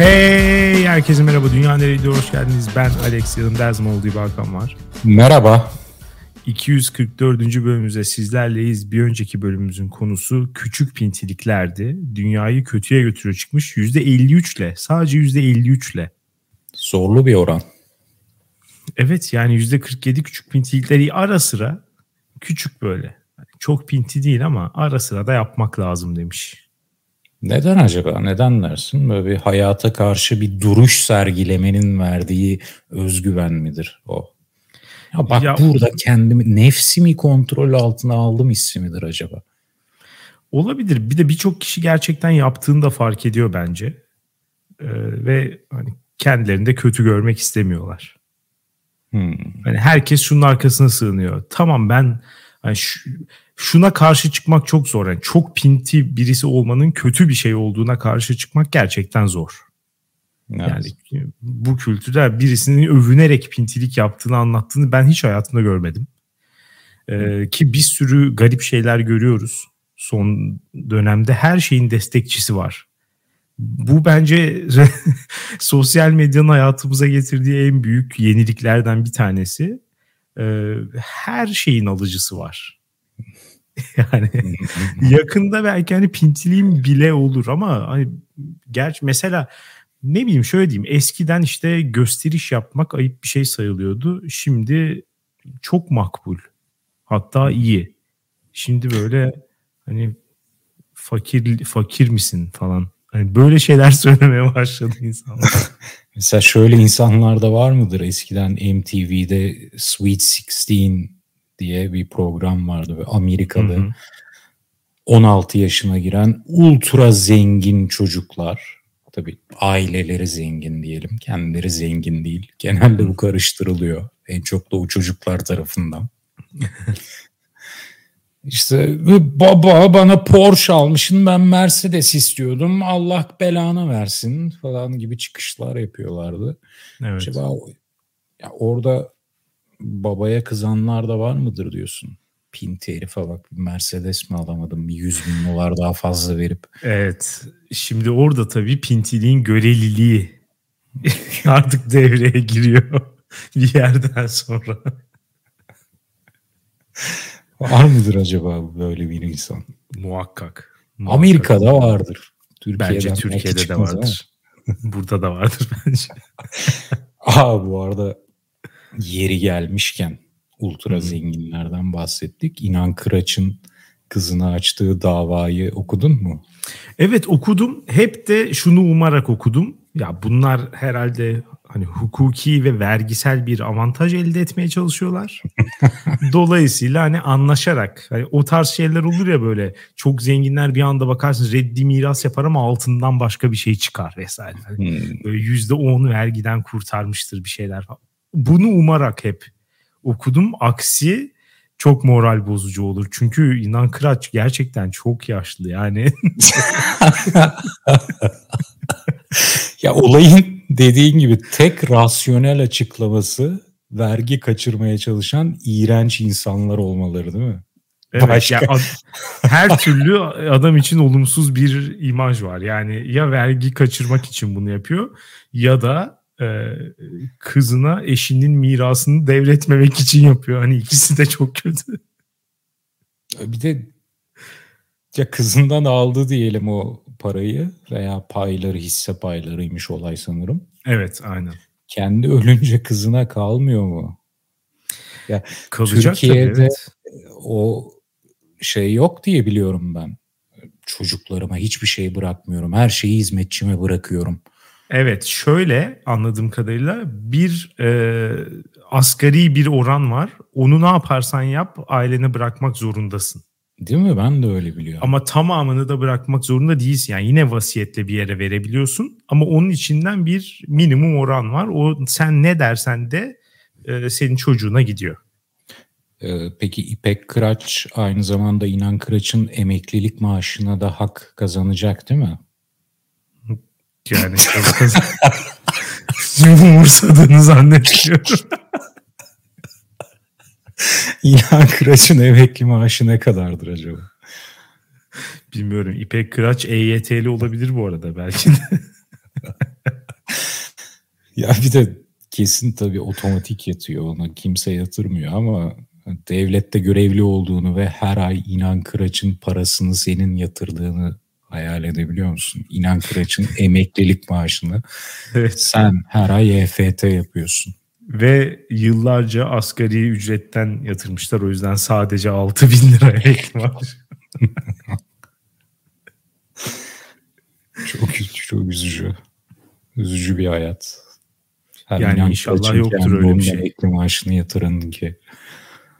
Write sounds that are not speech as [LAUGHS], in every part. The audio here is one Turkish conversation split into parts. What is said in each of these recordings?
Hey herkese merhaba Dünya Nereydi hoş geldiniz. Ben Alex yanımda her zaman olduğu gibi Hakan var. Merhaba. 244. bölümümüzde sizlerleyiz. Bir önceki bölümümüzün konusu küçük pintiliklerdi. Dünyayı kötüye götürüyor çıkmış %53 ile sadece %53 ile. Zorlu bir oran. Evet yani %47 küçük pintilikleri ara sıra küçük böyle. Çok pinti değil ama ara sıra da yapmak lazım demiş. Neden acaba? Neden dersin? Böyle bir hayata karşı bir duruş sergilemenin verdiği özgüven midir o? Ya bak ya, burada kendimi nefsimi kontrol altına aldım hissi midir acaba? Olabilir. Bir de birçok kişi gerçekten yaptığını da fark ediyor bence. Ee, ve hani kendilerini de kötü görmek istemiyorlar. Hmm. Hani herkes şunun arkasına sığınıyor. Tamam ben hani şu, şuna karşı çıkmak çok zor. Yani çok pinti birisi olmanın kötü bir şey olduğuna karşı çıkmak gerçekten zor. Evet. Yani bu kültürde birisinin övünerek pintilik yaptığını anlattığını ben hiç hayatımda görmedim. Ee, ki bir sürü garip şeyler görüyoruz son dönemde. Her şeyin destekçisi var. Bu bence [LAUGHS] sosyal medyanın hayatımıza getirdiği en büyük yeniliklerden bir tanesi. Ee, her şeyin alıcısı var. [LAUGHS] yani yakında belki hani pintiliğim bile olur ama hani gerçi mesela ne bileyim şöyle diyeyim eskiden işte gösteriş yapmak ayıp bir şey sayılıyordu. Şimdi çok makbul. Hatta iyi. Şimdi böyle hani fakir fakir misin falan. Hani böyle şeyler [LAUGHS] söylemeye başladı insanlar. Mesela şöyle insanlar da var mıdır? Eskiden MTV'de Sweet 16 diye bir program vardı ve Amerikalı hı hı. 16 yaşına giren ultra zengin çocuklar tabii aileleri zengin diyelim kendileri zengin değil genelde bu karıştırılıyor en çok da o çocuklar tarafından [LAUGHS] İşte baba bana Porsche almışsın ben Mercedes istiyordum Allah belanı versin falan gibi çıkışlar yapıyorlardı. Evet. Acaba ya orada babaya kızanlar da var mıdır diyorsun? Pinti herife bak bir Mercedes mi alamadım bir 100 bin dolar daha fazla verip. Evet şimdi orada tabii pintiliğin göreliliği [LAUGHS] artık devreye giriyor [LAUGHS] bir yerden sonra. Var mıdır acaba böyle bir insan? Muhakkak. Muhakkak. Amerika'da vardır. Türkiye'den bence Türkiye'de de vardır. Burada da vardır [LAUGHS] bence. Aa bu arada yeri gelmişken ultra zenginlerden bahsettik. İnan Kıraç'ın kızına açtığı davayı okudun mu? Evet okudum. Hep de şunu umarak okudum. Ya bunlar herhalde hani hukuki ve vergisel bir avantaj elde etmeye çalışıyorlar. [LAUGHS] Dolayısıyla hani anlaşarak hani o tarz şeyler olur ya böyle çok zenginler bir anda bakarsın reddi miras yapar ama altından başka bir şey çıkar vesaire. Hani hmm. Böyle yüzde on vergiden kurtarmıştır bir şeyler falan bunu umarak hep okudum. Aksi çok moral bozucu olur. Çünkü inan Kıraç gerçekten çok yaşlı yani. [LAUGHS] ya olayın dediğin gibi tek rasyonel açıklaması vergi kaçırmaya çalışan iğrenç insanlar olmaları değil mi? Evet, Başka. Ya, her türlü adam için olumsuz bir imaj var. Yani ya vergi kaçırmak için bunu yapıyor ya da e, kızına eşinin mirasını devretmemek için yapıyor. Hani ikisi de çok kötü. Bir de ya kızından aldı diyelim o parayı veya payları hisse paylarıymış olay sanırım. Evet aynen. Kendi ölünce kızına kalmıyor mu? Ya Kalacak Türkiye'de tabii, evet. o şey yok diye biliyorum ben. Çocuklarıma hiçbir şey bırakmıyorum. Her şeyi hizmetçime bırakıyorum. Evet şöyle anladığım kadarıyla bir e, asgari bir oran var. Onu ne yaparsan yap ailene bırakmak zorundasın. Değil mi? Ben de öyle biliyorum. Ama tamamını da bırakmak zorunda değilsin. Yani yine vasiyetle bir yere verebiliyorsun. Ama onun içinden bir minimum oran var. O sen ne dersen de e, senin çocuğuna gidiyor. Ee, peki İpek Kıraç aynı zamanda İnan Kıraç'ın emeklilik maaşına da hak kazanacak değil mi? Yani. [LAUGHS] umursadığını zannediyorum. [LAUGHS] İlhan Kıraç'ın emekli maaşı ne kadardır acaba? Bilmiyorum. İpek Kıraç EYT'li olabilir bu arada belki de. [LAUGHS] Ya bir de kesin tabii otomatik yatıyor ona kimse yatırmıyor ama devlette görevli olduğunu ve her ay inan Kıraç'ın parasını senin yatırdığını hayal edebiliyor musun? İnan Kıraç'ın emeklilik maaşını evet. sen her ay EFT yapıyorsun. Ve yıllarca asgari ücretten yatırmışlar. O yüzden sadece 6 bin lira ek var. [LAUGHS] çok, çok üzücü. Üzücü bir hayat. Her yani inşallah yoktur öyle bir şey. Emekli maaşını yatırın ki.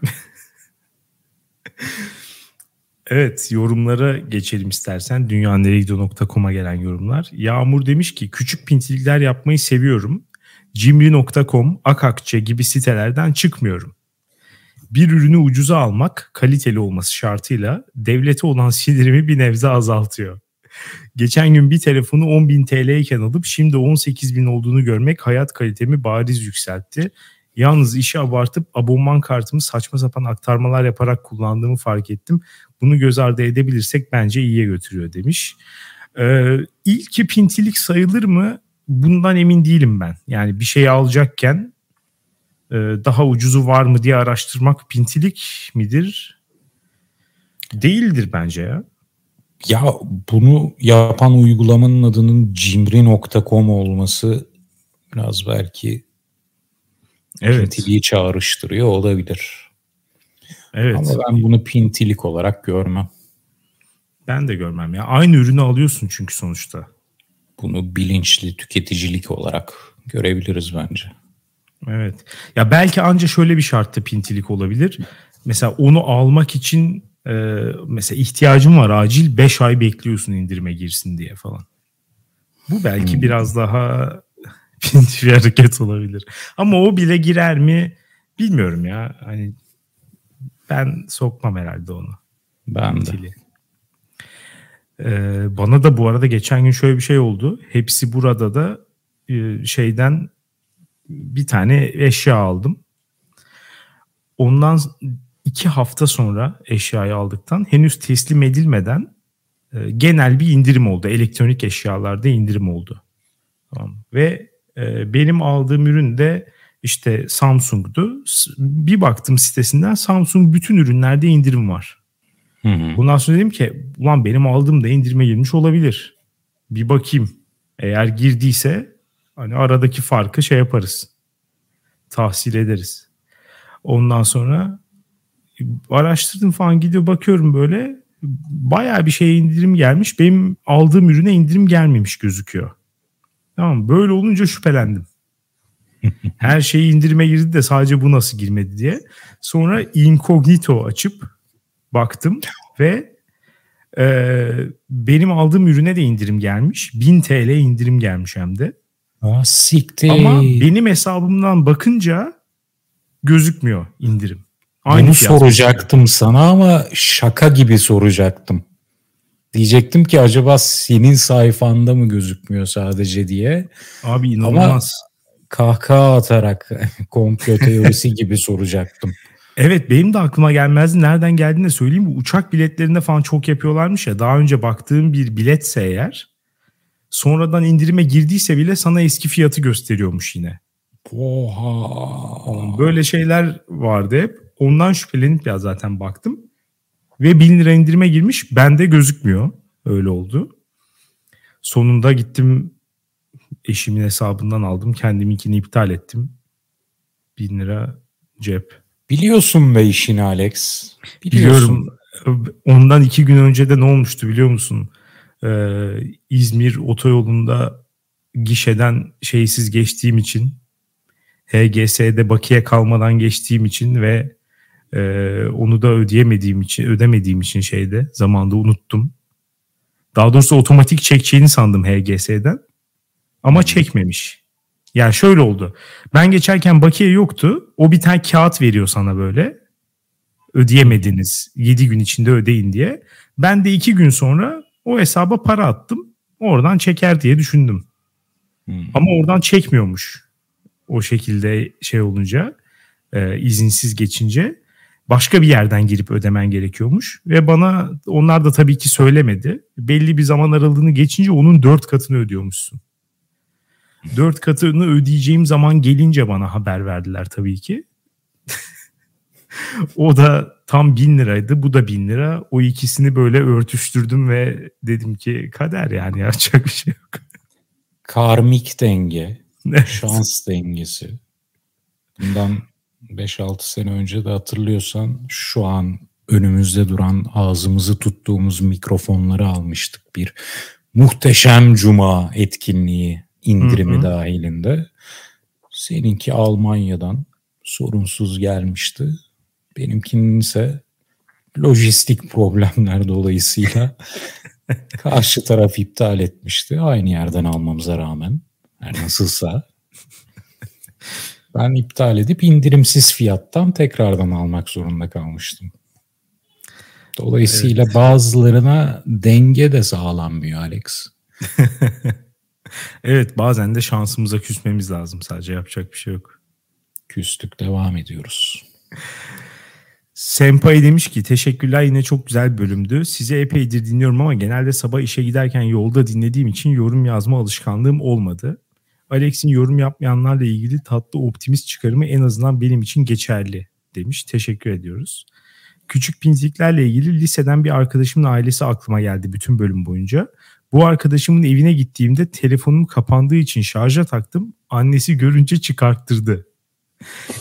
[LAUGHS] Evet yorumlara geçelim istersen. Dünyaneregidiyor.com'a gelen yorumlar. Yağmur demiş ki küçük pintilikler yapmayı seviyorum. Cimri.com, Akakçe gibi sitelerden çıkmıyorum. Bir ürünü ucuza almak kaliteli olması şartıyla devlete olan [LAUGHS] sinirimi bir nebze azaltıyor. Geçen gün bir telefonu 10.000 TL iken alıp şimdi 18.000 olduğunu görmek hayat kalitemi bariz yükseltti. Yalnız işi abartıp abonman kartımı saçma sapan aktarmalar yaparak kullandığımı fark ettim. Bunu göz ardı edebilirsek bence iyiye götürüyor demiş. Ee, ilki pintilik sayılır mı? Bundan emin değilim ben. Yani bir şey alacakken e, daha ucuzu var mı diye araştırmak pintilik midir? Değildir bence ya. Ya bunu yapan uygulamanın adının cimri.com olması biraz belki evet. pintiliği çağrıştırıyor olabilir. Evet. Ama ben bunu pintilik olarak görmem. Ben de görmem ya. Aynı ürünü alıyorsun çünkü sonuçta. Bunu bilinçli tüketicilik olarak görebiliriz bence. Evet. Ya belki anca şöyle bir şartta pintilik olabilir. Mesela onu almak için e, mesela ihtiyacın var acil 5 ay bekliyorsun indirime girsin diye falan. Bu belki hmm. biraz daha [LAUGHS] bir hareket olabilir. Ama o bile girer mi bilmiyorum ya. Hani ben sokmam herhalde onu. Ben Pintili. de. Ee, bana da bu arada geçen gün şöyle bir şey oldu. Hepsi burada da e, şeyden bir tane eşya aldım. Ondan iki hafta sonra eşyayı aldıktan henüz teslim edilmeden e, genel bir indirim oldu. Elektronik eşyalarda indirim oldu. Tamam. Ve e, benim aldığım ürün de işte Samsung'du. Bir baktım sitesinden Samsung bütün ürünlerde indirim var. Hı hı. Bundan sonra dedim ki ulan benim aldığım da indirime girmiş olabilir. Bir bakayım. Eğer girdiyse hani aradaki farkı şey yaparız. Tahsil ederiz. Ondan sonra araştırdım falan gidiyor bakıyorum böyle bayağı bir şeye indirim gelmiş. Benim aldığım ürüne indirim gelmemiş gözüküyor. Tamam böyle olunca şüphelendim. [LAUGHS] Her şeyi indirime girdi de sadece bu nasıl girmedi diye. Sonra incognito açıp baktım ve e, benim aldığım ürüne de indirim gelmiş. 1000 TL indirim gelmiş hem de. Aa, siktir. Ama benim hesabımdan bakınca gözükmüyor indirim. Aynı Bunu soracaktım sana ama şaka gibi soracaktım. Diyecektim ki acaba senin sayfanda mı gözükmüyor sadece diye. Abi inanılmaz. Ama kahkaha atarak [LAUGHS] komplo teorisi gibi soracaktım. Evet benim de aklıma gelmezdi. Nereden geldiğini de söyleyeyim. Bu uçak biletlerinde falan çok yapıyorlarmış ya. Daha önce baktığım bir biletse eğer sonradan indirime girdiyse bile sana eski fiyatı gösteriyormuş yine. Oha. Böyle şeyler vardı hep. Ondan şüphelenip ya zaten baktım. Ve 1000 lira indirime girmiş. Bende gözükmüyor. Öyle oldu. Sonunda gittim eşimin hesabından aldım. Kendiminkini iptal ettim. 1000 lira cep. Biliyorsun be işini Alex. Biliyorsun. Biliyorum. Ondan iki gün önce de ne olmuştu biliyor musun? Ee, İzmir otoyolunda gişeden şeysiz geçtiğim için HGS'de bakiye kalmadan geçtiğim için ve e, onu da ödeyemediğim için ödemediğim için şeyde zamanda unuttum. Daha doğrusu otomatik çekeceğini sandım HGS'den. Ama çekmemiş. Yani şöyle oldu. Ben geçerken bakiye yoktu. O bir tane kağıt veriyor sana böyle. Ödeyemediniz. 7 gün içinde ödeyin diye. Ben de 2 gün sonra o hesaba para attım. Oradan çeker diye düşündüm. Hmm. Ama oradan çekmiyormuş. O şekilde şey olunca e, izinsiz geçince başka bir yerden girip ödemen gerekiyormuş. Ve bana onlar da tabii ki söylemedi. Belli bir zaman aralığını geçince onun dört katını ödüyormuşsun. Dört katını ödeyeceğim zaman gelince bana haber verdiler tabii ki. [LAUGHS] o da tam bin liraydı. Bu da bin lira. O ikisini böyle örtüştürdüm ve dedim ki kader yani yapacak bir şey yok. Karmik denge. [LAUGHS] Evet. Şans dengesi. Bundan 5-6 sene önce de hatırlıyorsan şu an önümüzde duran ağzımızı tuttuğumuz mikrofonları almıştık bir muhteşem cuma etkinliği indirimi hı hı. dahilinde. Seninki Almanya'dan sorunsuz gelmişti. Benimkinin ise lojistik problemler dolayısıyla [LAUGHS] karşı taraf iptal etmişti. Aynı yerden almamıza rağmen. Her nasılsa. Ben iptal edip indirimsiz fiyattan tekrardan almak zorunda kalmıştım. Dolayısıyla evet. bazılarına denge de sağlanmıyor Alex. [LAUGHS] evet bazen de şansımıza küsmemiz lazım sadece yapacak bir şey yok. Küstük devam ediyoruz. Senpai demiş ki teşekkürler yine çok güzel bölümdü. Sizi epeydir dinliyorum ama genelde sabah işe giderken yolda dinlediğim için yorum yazma alışkanlığım olmadı. Alex'in yorum yapmayanlarla ilgili tatlı optimist çıkarımı en azından benim için geçerli demiş. Teşekkür ediyoruz. Küçük pintiklerle ilgili liseden bir arkadaşımın ailesi aklıma geldi bütün bölüm boyunca. Bu arkadaşımın evine gittiğimde telefonum kapandığı için şarja taktım. Annesi görünce çıkarttırdı.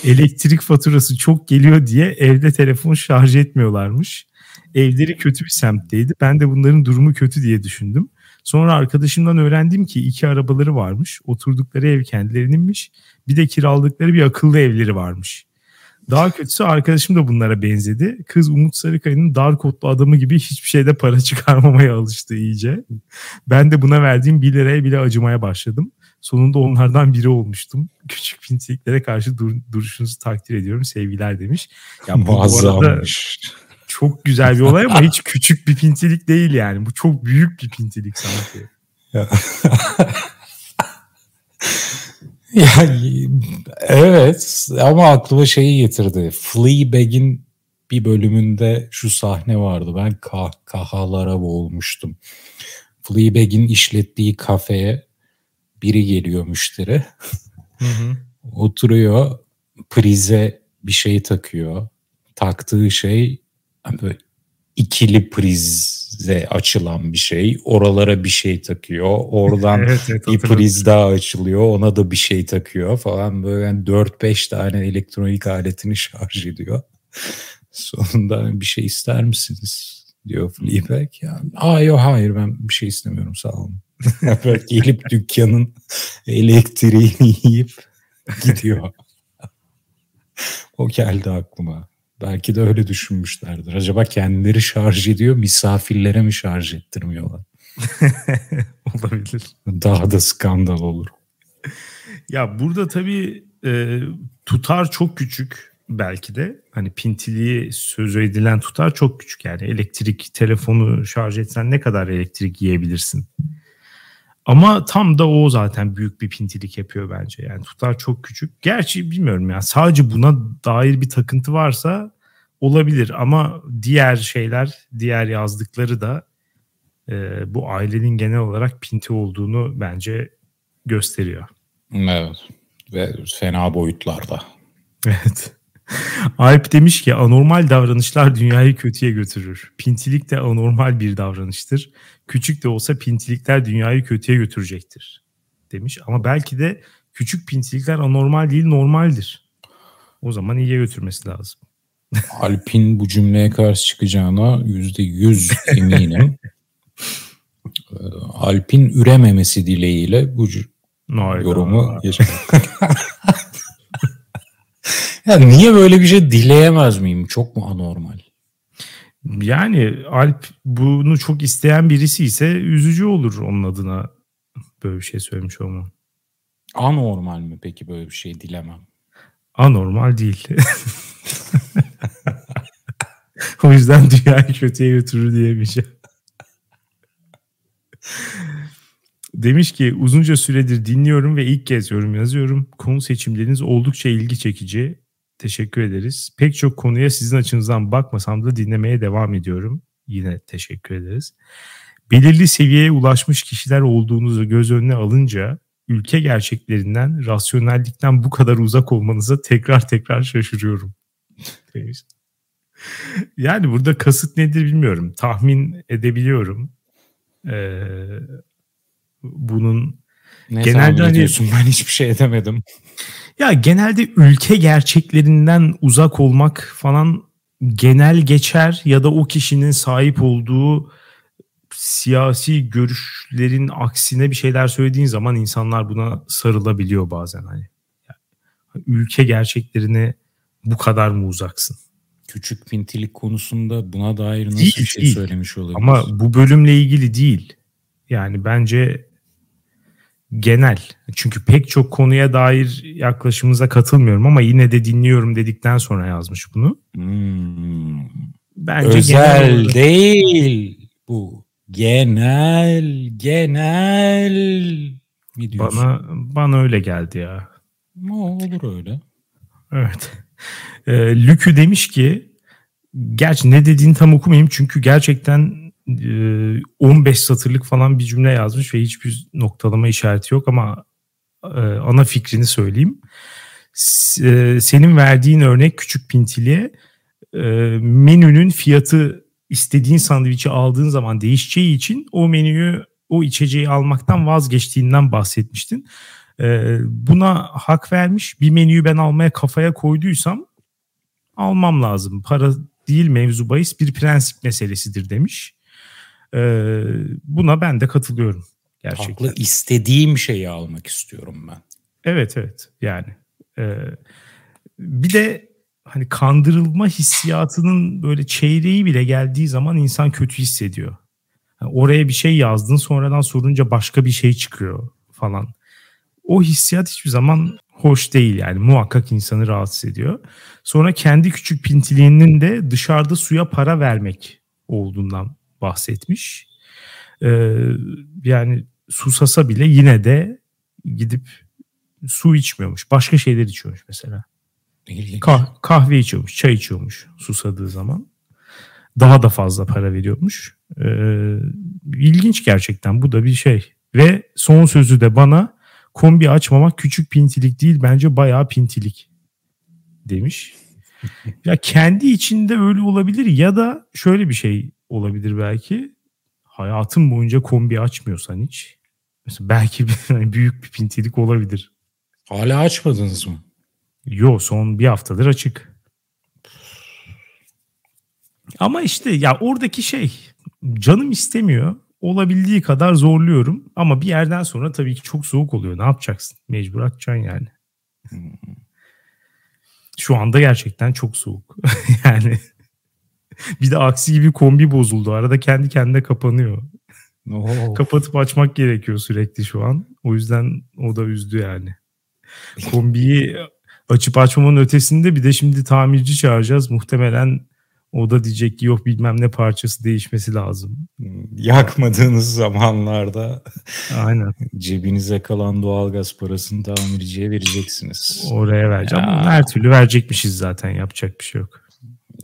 Elektrik faturası çok geliyor diye evde telefon şarj etmiyorlarmış. Evleri kötü bir semtteydi. Ben de bunların durumu kötü diye düşündüm. Sonra arkadaşımdan öğrendim ki iki arabaları varmış. Oturdukları ev kendilerininmiş. Bir de kiraladıkları bir akıllı evleri varmış. Daha kötüsü arkadaşım da bunlara benzedi. Kız Umut Sarıkaya'nın dar kotlu adamı gibi hiçbir şeyde para [LAUGHS] çıkarmamaya alıştı iyice. Ben de buna verdiğim 1 liraya bile acımaya başladım. Sonunda onlardan biri olmuştum. Küçük pinsiliklere karşı dur, duruşunuzu takdir ediyorum. Sevgiler demiş. Ya bu arada çok güzel bir olay ama hiç küçük bir pintilik değil yani. Bu çok büyük bir pintilik sanki. ya, [LAUGHS] evet ama aklıma şeyi getirdi. Fleabag'in bir bölümünde şu sahne vardı. Ben kahkahalara boğulmuştum. Fleabag'in işlettiği kafeye biri geliyor müşteri. Hı hı. Oturuyor prize bir şey takıyor. Taktığı şey böyle ikili prize açılan bir şey. Oralara bir şey takıyor. Oradan [LAUGHS] evet, evet, bir priz daha açılıyor. Ona da bir şey takıyor falan. Böyle yani 4-5 tane elektronik aletini şarj ediyor. [LAUGHS] Sonunda bir şey ister misiniz? diyor Fleabag. Ya, Aa, yok hayır ben bir şey istemiyorum sağ olun. [LAUGHS] Böyle gelip dükkanın elektriğini yiyip gidiyor. o geldi aklıma. Belki de öyle düşünmüşlerdir. Acaba kendileri şarj ediyor, misafirlere mi şarj ettirmiyorlar? [LAUGHS] Olabilir. Daha da skandal olur. Ya burada tabii e, tutar çok küçük belki de. Hani pintiliği söz edilen tutar çok küçük. Yani elektrik telefonu şarj etsen ne kadar elektrik yiyebilirsin? Ama tam da o zaten büyük bir pintilik yapıyor bence. Yani tutar çok küçük. Gerçi bilmiyorum ya sadece buna dair bir takıntı varsa olabilir ama diğer şeyler, diğer yazdıkları da e, bu ailenin genel olarak pinti olduğunu bence gösteriyor. Evet ve fena boyutlarda. Evet. Alp demiş ki anormal davranışlar dünyayı kötüye götürür. Pintilik de anormal bir davranıştır. Küçük de olsa pintilikler dünyayı kötüye götürecektir demiş. Ama belki de küçük pintilikler anormal değil normaldir. O zaman iyiye götürmesi lazım. [LAUGHS] Alp'in bu cümleye karşı çıkacağına yüzde yüz eminim. [LAUGHS] Ee, Alp'in ürememesi dileğiyle bu Hayda. yorumu [LAUGHS] Ya niye böyle bir şey dileyemez miyim? Çok mu anormal? Yani Alp bunu çok isteyen birisi ise üzücü olur onun adına böyle bir şey söylemiş olmam. Anormal mi peki böyle bir şey dilemem? Anormal değil. [LAUGHS] o yüzden dünyayı kötüye götürür diyemeyeceğim. Demiş ki uzunca süredir dinliyorum ve ilk kez yorum yazıyorum. Konu seçimleriniz oldukça ilgi çekici. Teşekkür ederiz. Pek çok konuya sizin açınızdan bakmasam da dinlemeye devam ediyorum. Yine teşekkür ederiz. Belirli seviyeye ulaşmış kişiler olduğunuzu göz önüne alınca ülke gerçeklerinden, rasyonellikten bu kadar uzak olmanıza tekrar tekrar şaşırıyorum. [LAUGHS] yani burada kasıt nedir bilmiyorum. Tahmin edebiliyorum. Ee, bunun ne genelde hani, ediyorsun? [LAUGHS] Ben hiçbir şey edemedim. Ya genelde ülke gerçeklerinden uzak olmak falan genel geçer ya da o kişinin sahip olduğu siyasi görüşlerin aksine bir şeyler söylediğin zaman insanlar buna sarılabiliyor bazen hani. Yani, ülke gerçeklerine bu kadar mı uzaksın? Küçük pintilik konusunda buna dair nasıl değil, bir şey değil. söylemiş olabilir? Ama bu bölümle ilgili değil. Yani bence genel. Çünkü pek çok konuya dair yaklaşımıza katılmıyorum ama yine de dinliyorum dedikten sonra yazmış bunu. Hmm. Bence özel genel değil bu. Genel, genel mi diyorsun? Bana bana öyle geldi ya. olur öyle. Evet. E, Lükü demiş ki gerçi ne dediğini tam okumayayım çünkü gerçekten 15 ee, satırlık falan bir cümle yazmış ve hiçbir noktalama işareti yok ama e, ana fikrini söyleyeyim. E, senin verdiğin örnek küçük pintiliye e, menünün fiyatı istediğin sandviçi aldığın zaman değişeceği için o menüyü o içeceği almaktan vazgeçtiğinden bahsetmiştin. Buna hak vermiş. Bir menüyü ben almaya kafaya koyduysam almam lazım. Para değil mevzu bahis bir prensip meselesidir demiş. Ee, buna ben de katılıyorum gerçekten. Haklı istediğim şeyi almak istiyorum ben. Evet evet yani. E, bir de hani kandırılma hissiyatının böyle çeyreği bile geldiği zaman insan kötü hissediyor. Yani oraya bir şey yazdın sonradan sorunca başka bir şey çıkıyor falan. O hissiyat hiçbir zaman hoş değil yani muhakkak insanı rahatsız ediyor. Sonra kendi küçük pintiliğinin de dışarıda suya para vermek olduğundan bahsetmiş. Ee, yani susasa bile yine de gidip su içmiyormuş. Başka şeyler içiyormuş mesela. Kah- kahve içiyormuş, çay içiyormuş susadığı zaman. Daha da fazla para veriyormuş. Ee, ilginç gerçekten bu da bir şey. Ve son sözü de bana kombi açmamak küçük pintilik değil bence bayağı pintilik demiş. [LAUGHS] ya kendi içinde öyle olabilir ya da şöyle bir şey olabilir belki. Hayatın boyunca kombi açmıyorsan hiç. Mesela belki bir, [LAUGHS] hani büyük bir pintilik olabilir. Hala açmadınız mı? Yo son bir haftadır açık. Ama işte ya oradaki şey canım istemiyor. Olabildiği kadar zorluyorum. Ama bir yerden sonra tabii ki çok soğuk oluyor. Ne yapacaksın? Mecbur açacaksın yani. Hmm. Şu anda gerçekten çok soğuk. [LAUGHS] yani [LAUGHS] bir de aksi gibi kombi bozuldu. Arada kendi kendine kapanıyor. Oh. Kapatıp açmak gerekiyor sürekli şu an. O yüzden o da üzdü yani. Kombiyi açıp açmamanın ötesinde bir de şimdi tamirci çağıracağız. Muhtemelen o da diyecek ki yok bilmem ne parçası değişmesi lazım. Yakmadığınız zamanlarda Aynen. cebinize kalan doğalgaz parasını tamirciye vereceksiniz. Oraya vereceğim. Ya. Her türlü verecekmişiz zaten yapacak bir şey yok.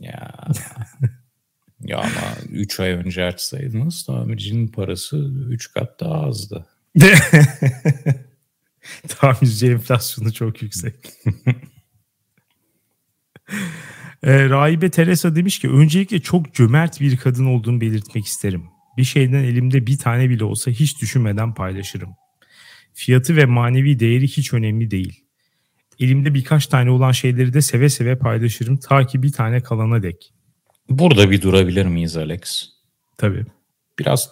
Ya. ya ama 3 ay önce açsaydınız tamircinin parası 3 kat daha azdı. [LAUGHS] Tamirci enflasyonu çok yüksek. [LAUGHS] e, Rahibe Teresa demiş ki öncelikle çok cömert bir kadın olduğunu belirtmek isterim. Bir şeyden elimde bir tane bile olsa hiç düşünmeden paylaşırım. Fiyatı ve manevi değeri hiç önemli değil. Elimde birkaç tane olan şeyleri de seve seve paylaşırım ta ki bir tane kalana dek. Burada bir durabilir miyiz Alex? Tabii. Biraz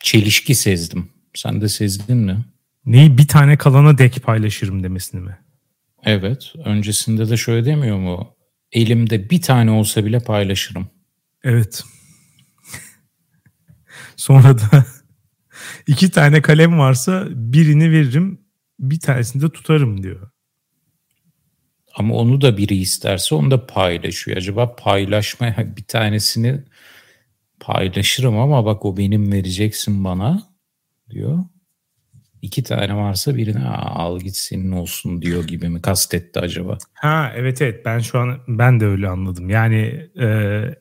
çelişki sezdim. Sen de sezdin mi? Neyi bir tane kalana dek paylaşırım demesini mi? Evet. Öncesinde de şöyle demiyor mu? Elimde bir tane olsa bile paylaşırım. Evet. [LAUGHS] Sonra da [LAUGHS] iki tane kalem varsa birini veririm, bir tanesini de tutarım diyor. Ama onu da biri isterse onu da paylaşıyor. Acaba paylaşma bir tanesini paylaşırım ama bak o benim vereceksin bana diyor. İki tane varsa birini al git senin olsun diyor gibi mi kastetti acaba? Ha evet evet ben şu an ben de öyle anladım. Yani e,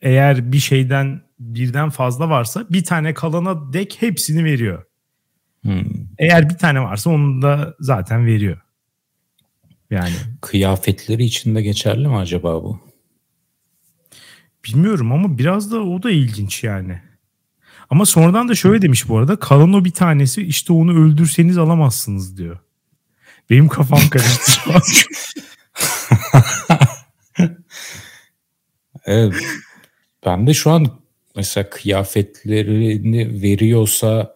eğer bir şeyden birden fazla varsa bir tane kalana dek hepsini veriyor. Hmm. Eğer bir tane varsa onu da zaten veriyor. Yani kıyafetleri içinde geçerli mi acaba bu? Bilmiyorum ama biraz da o da ilginç yani. Ama sonradan da şöyle demiş bu arada. Kalan o bir tanesi işte onu öldürseniz alamazsınız diyor. Benim kafam karıştı şu an. [LAUGHS] evet. Ben de şu an mesela kıyafetlerini veriyorsa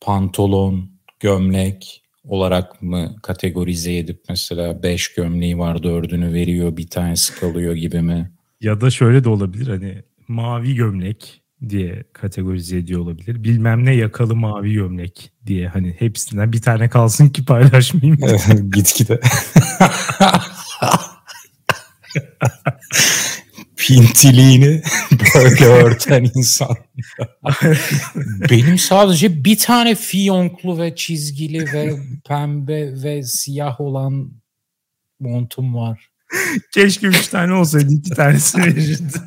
pantolon, gömlek olarak mı kategorize edip mesela 5 gömleği var dördünü veriyor bir tanesi kalıyor gibi mi? Ya da şöyle de olabilir hani mavi gömlek diye kategorize ediyor olabilir. Bilmem ne yakalı mavi gömlek diye hani hepsinden bir tane kalsın ki paylaşmayayım. [LAUGHS] Gitgide. [LAUGHS] Pintiliğini [LAUGHS] böyle örten insan. [LAUGHS] Benim sadece bir tane fiyonklu ve çizgili ve pembe ve siyah olan montum var. Keşke üç tane olsaydı iki tanesini verirdim. [LAUGHS]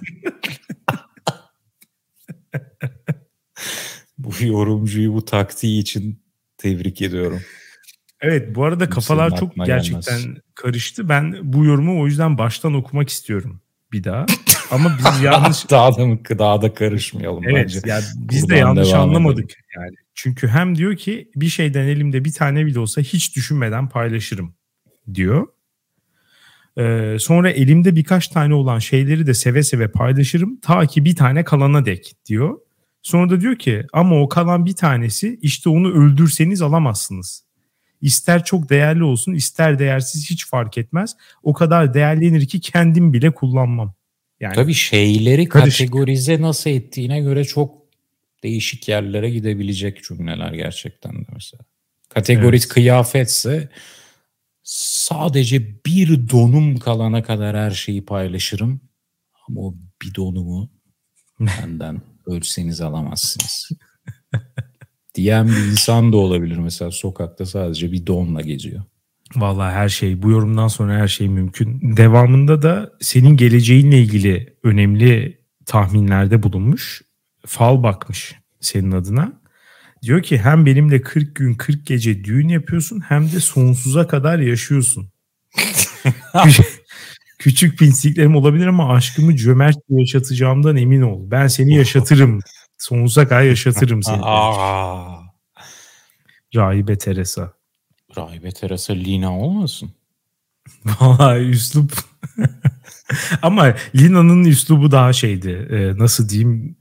bu yorumcuyu bu taktiği için tebrik ediyorum. Evet bu arada kafalar çok gerçekten gelmez. karıştı. Ben bu yorumu o yüzden baştan okumak istiyorum bir daha. Ama biz [LAUGHS] yanlış... daha da mı daha da karışmayalım evet, bence. Yani biz Buradan de yanlış anlamadık edelim. yani. Çünkü hem diyor ki bir şeyden elimde bir tane bile olsa hiç düşünmeden paylaşırım diyor. Ee, sonra elimde birkaç tane olan şeyleri de seve seve paylaşırım ta ki bir tane kalana dek diyor. Sonra da diyor ki ama o kalan bir tanesi işte onu öldürseniz alamazsınız. İster çok değerli olsun ister değersiz hiç fark etmez. O kadar değerlenir ki kendim bile kullanmam. Yani Tabii şeyleri karışık. kategorize nasıl ettiğine göre çok değişik yerlere gidebilecek cümleler gerçekten de mesela. Kategorik evet. kıyafetse sadece bir donum kalana kadar her şeyi paylaşırım. Ama o bir donumu [LAUGHS] benden ölseniz alamazsınız. [LAUGHS] Diyen bir insan da olabilir mesela sokakta sadece bir donla geziyor. Vallahi her şey bu yorumdan sonra her şey mümkün. Devamında da senin geleceğinle ilgili önemli tahminlerde bulunmuş. Fal bakmış senin adına. Diyor ki hem benimle 40 gün 40 gece düğün yapıyorsun hem de sonsuza kadar yaşıyorsun. [LAUGHS] Küçük pinsliklerim olabilir ama aşkımı cömertçe yaşatacağımdan emin ol. Ben seni yaşatırım. Sonsuza kadar yaşatırım seni. [LAUGHS] Rahibe Teresa. Rahibe Teresa Lina olmasın? [LAUGHS] Valla üslup. [LAUGHS] ama Lina'nın üslubu daha şeydi. E, nasıl diyeyim?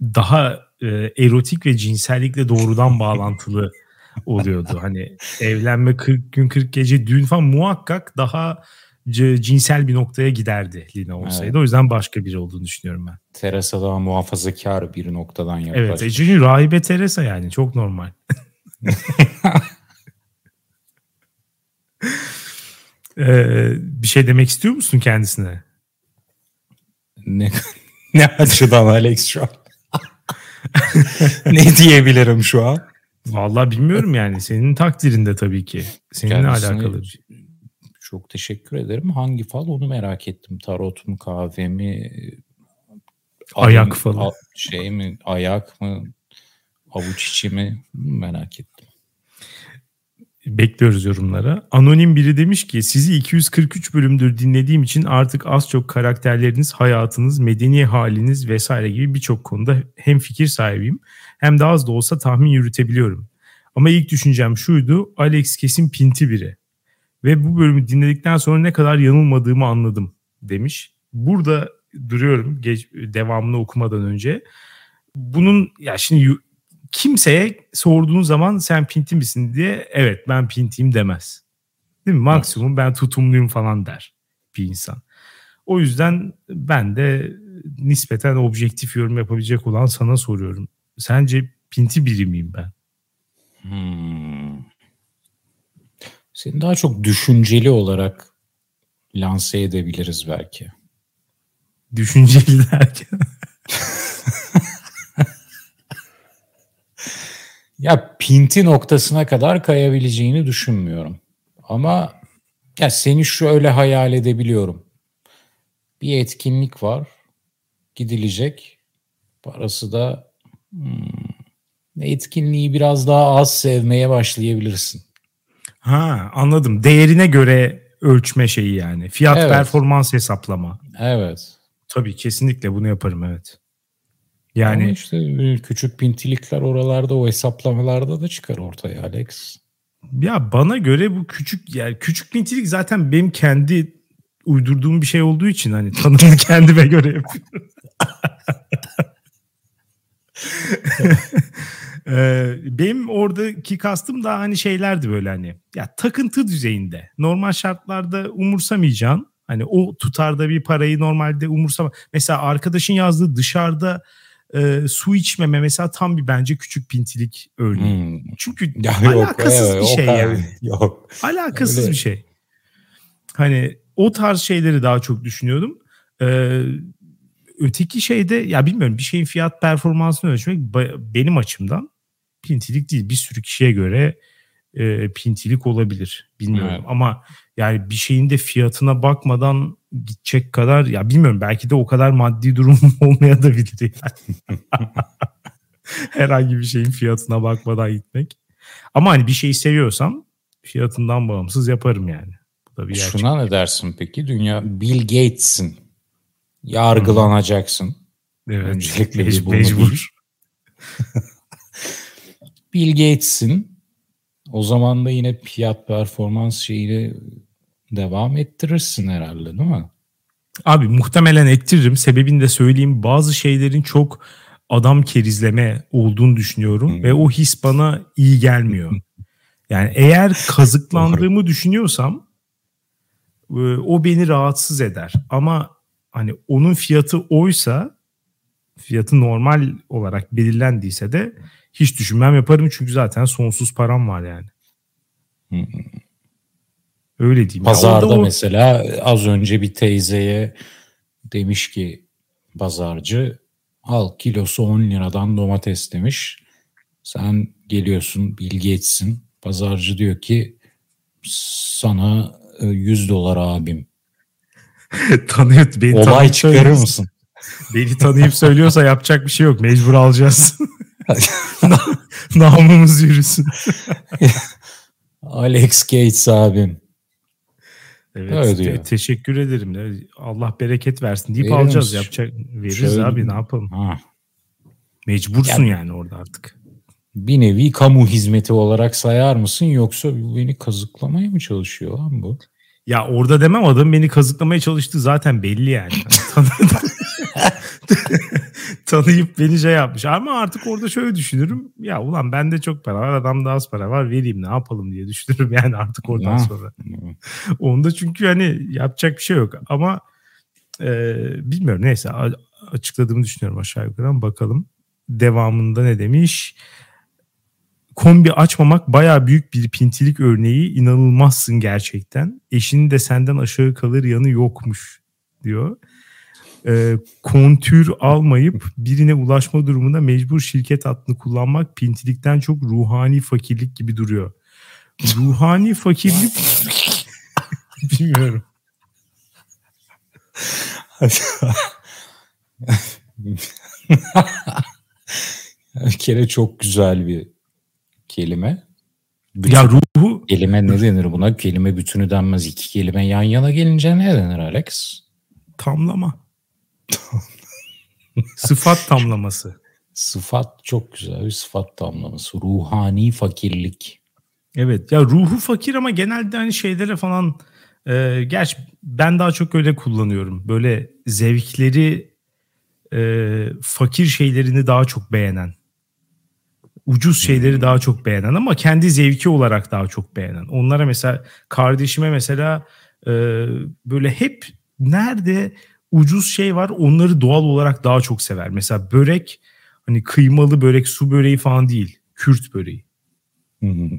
Daha e, erotik ve cinsellikle doğrudan bağlantılı oluyordu. Hani evlenme 40 gün 40 gece düğün falan muhakkak daha cinsel bir noktaya giderdi Lina olsaydı. Evet. O yüzden başka biri olduğunu düşünüyorum ben. Teresa daha muhafazakar bir noktadan yaklaşmış. Evet. Çünkü rahibe Teresa yani çok normal. ee, [LAUGHS] bir şey demek istiyor musun kendisine? Ne, ne açıdan Alex şu an? [LAUGHS] ne diyebilirim şu an? Vallahi bilmiyorum yani. Senin takdirinde tabii ki. Seninle Kendisine alakalı. Çok teşekkür ederim. Hangi fal onu merak ettim. Tarot mu, kahve mi? Ayak falı. Şey mi, ayak mı? Avuç içi mi? Merak ettim. Bekliyoruz yorumlara. Anonim biri demiş ki sizi 243 bölümdür dinlediğim için artık az çok karakterleriniz, hayatınız, medeni haliniz vesaire gibi birçok konuda hem fikir sahibiyim hem de az da olsa tahmin yürütebiliyorum. Ama ilk düşüncem şuydu Alex kesin pinti biri. Ve bu bölümü dinledikten sonra ne kadar yanılmadığımı anladım demiş. Burada duruyorum geç, devamını okumadan önce. Bunun ya şimdi kimseye sorduğun zaman sen pinti misin diye evet ben pintiyim demez. Değil mi? Maksimum ben tutumluyum falan der bir insan. O yüzden ben de nispeten objektif yorum yapabilecek olan sana soruyorum. Sence pinti biri miyim ben? Hmm. Seni daha çok düşünceli olarak lanse edebiliriz belki. Düşünceli derken? [LAUGHS] ya pinti noktasına kadar kayabileceğini düşünmüyorum. Ama ya seni şöyle hayal edebiliyorum. Bir etkinlik var. Gidilecek. Parası da hmm, etkinliği biraz daha az sevmeye başlayabilirsin. Ha anladım. Değerine göre ölçme şeyi yani. Fiyat evet. performans hesaplama. Evet. Tabii kesinlikle bunu yaparım evet. Yani Ama işte küçük pintilikler oralarda o hesaplamalarda da çıkar ortaya Alex. Ya bana göre bu küçük yani küçük pintilik zaten benim kendi uydurduğum bir şey olduğu için hani tanımını [LAUGHS] kendime göre yapıyorum. [LAUGHS] Ee, benim oradaki kastım da hani şeylerdi böyle hani ya takıntı düzeyinde. Normal şartlarda umursamayacağın hani o tutarda bir parayı normalde umursama. Mesela arkadaşın yazdığı dışarıda e, su içmeme mesela tam bir bence küçük pintilik örneği. Hmm. Çünkü [LAUGHS] ya alakasız yok, bir şey yani. [LAUGHS] Yok. Alakasız Öyle. bir şey. Hani o tarz şeyleri daha çok düşünüyordum. Ee, öteki şeyde ya bilmiyorum bir şeyin fiyat performansını ölçmek benim açımdan pintilik değil. Bir sürü kişiye göre e, pintilik olabilir. Bilmiyorum evet. ama yani bir şeyin de fiyatına bakmadan gidecek kadar ya bilmiyorum belki de o kadar maddi durum [LAUGHS] olmaya da bilir yani. [LAUGHS] Herhangi bir şeyin fiyatına bakmadan gitmek. Ama hani bir şeyi seviyorsam fiyatından bağımsız yaparım yani. Bu da bir Şuna ne dersin peki? Dünya Bill Gates'in yargılanacaksın. Evet. Öncelikle mecbur. mecbur. [LAUGHS] Bill Gates'in o zaman da yine fiyat performans şeyini devam ettirirsin herhalde değil mi? Abi muhtemelen ettiririm. Sebebini de söyleyeyim. Bazı şeylerin çok adam kerizleme olduğunu düşünüyorum hmm. ve o his bana iyi gelmiyor. [LAUGHS] Yani eğer kazıklandığımı düşünüyorsam e, o beni rahatsız eder. Ama hani onun fiyatı oysa fiyatı normal olarak belirlendiyse de hiç düşünmem yaparım çünkü zaten sonsuz param var yani. Öyle diyeyim. Pazarda o... mesela az önce bir teyzeye demiş ki pazarcı al kilosu 10 liradan domates demiş. Sen geliyorsun bilgi etsin. Pazarcı diyor ki sana 100 e, dolar abim. [LAUGHS] Tanıyor, beni Olay çıkarır mısın? Beni tanıyıp söylüyorsa yapacak bir şey yok. Mecbur alacağız. [LAUGHS] [LAUGHS] Namımız yürüsün. [LAUGHS] Alex Gates abim. Evet, Öyle diyor. Te- teşekkür ederim. Allah bereket versin deyip Verir alacağız. Misin? Yapacak veririz Şöyle, abi ne yapalım. Ha. Mecbursun yani, yani orada artık. Bir nevi kamu hizmeti olarak sayar mısın yoksa beni kazıklamaya mı çalışıyor lan bu? Ya orada demem adam beni kazıklamaya çalıştı zaten belli yani. [LAUGHS] Tanıyıp beni şey yapmış. Ama artık orada şöyle düşünürüm. Ya ulan bende çok para var adamda az para var vereyim ne yapalım diye düşünürüm [LAUGHS] yani artık oradan sonra. Onda çünkü hani yapacak bir şey yok. Ama e, bilmiyorum neyse açıkladığımı düşünüyorum aşağı yukarı bakalım. Devamında ne demiş? kombi açmamak baya büyük bir pintilik örneği. İnanılmazsın gerçekten. Eşinin de senden aşağı kalır yanı yokmuş diyor. E, kontür almayıp birine ulaşma durumunda mecbur şirket adını kullanmak pintilikten çok ruhani fakirlik gibi duruyor. Ruhani fakirlik [LAUGHS] bilmiyorum. bir kere çok güzel bir kelime. Bütün, ya ruhu... Kelime ne denir buna? Kelime bütünü denmez. İki kelime yan yana gelince ne denir Alex? Tamlama. [LAUGHS] sıfat tamlaması. Sıfat çok güzel bir sıfat tamlaması. Ruhani fakirlik. Evet ya ruhu fakir ama genelde hani şeylere falan e, gerçi ben daha çok öyle kullanıyorum. Böyle zevkleri e, fakir şeylerini daha çok beğenen ucuz şeyleri hmm. daha çok beğenen ama kendi zevki olarak daha çok beğenen. Onlara mesela kardeşime mesela e, böyle hep nerede ucuz şey var onları doğal olarak daha çok sever. Mesela börek hani kıymalı börek su böreği falan değil. Kürt böreği. Hmm.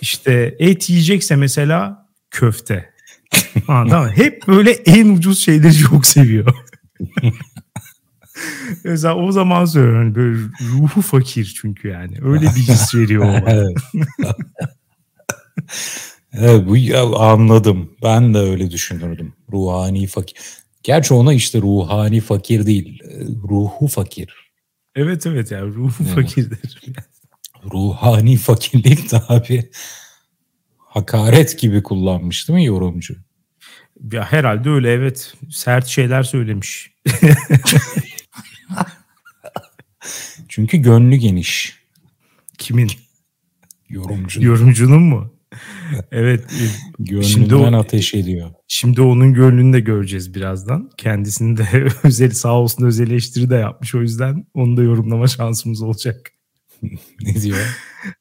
İşte et yiyecekse mesela köfte. [LAUGHS] ha, tamam. Hep böyle en ucuz şeyleri çok seviyor. [LAUGHS] Mesela o zaman söylüyorum hani böyle ruhu fakir çünkü yani. Öyle bir his veriyor o. [LAUGHS] evet. bu ya, anladım. Ben de öyle düşünürdüm. Ruhani fakir. Gerçi ona işte ruhani fakir değil. Ruhu fakir. Evet evet yani ruhu evet. fakirdir. Ruhani fakirlik de abi hakaret gibi kullanmış değil mi yorumcu? Ya herhalde öyle evet. Sert şeyler söylemiş. [LAUGHS] Çünkü gönlü geniş. Kimin? Yorumcunun. Yorumcunun mu? Evet. Gönlünden şimdi o, ateş ediyor. Şimdi onun gönlünü de göreceğiz birazdan. Kendisini de [LAUGHS] özel sağ olsun özel eleştiri de yapmış. O yüzden onu da yorumlama şansımız olacak. [LAUGHS] ne diyor?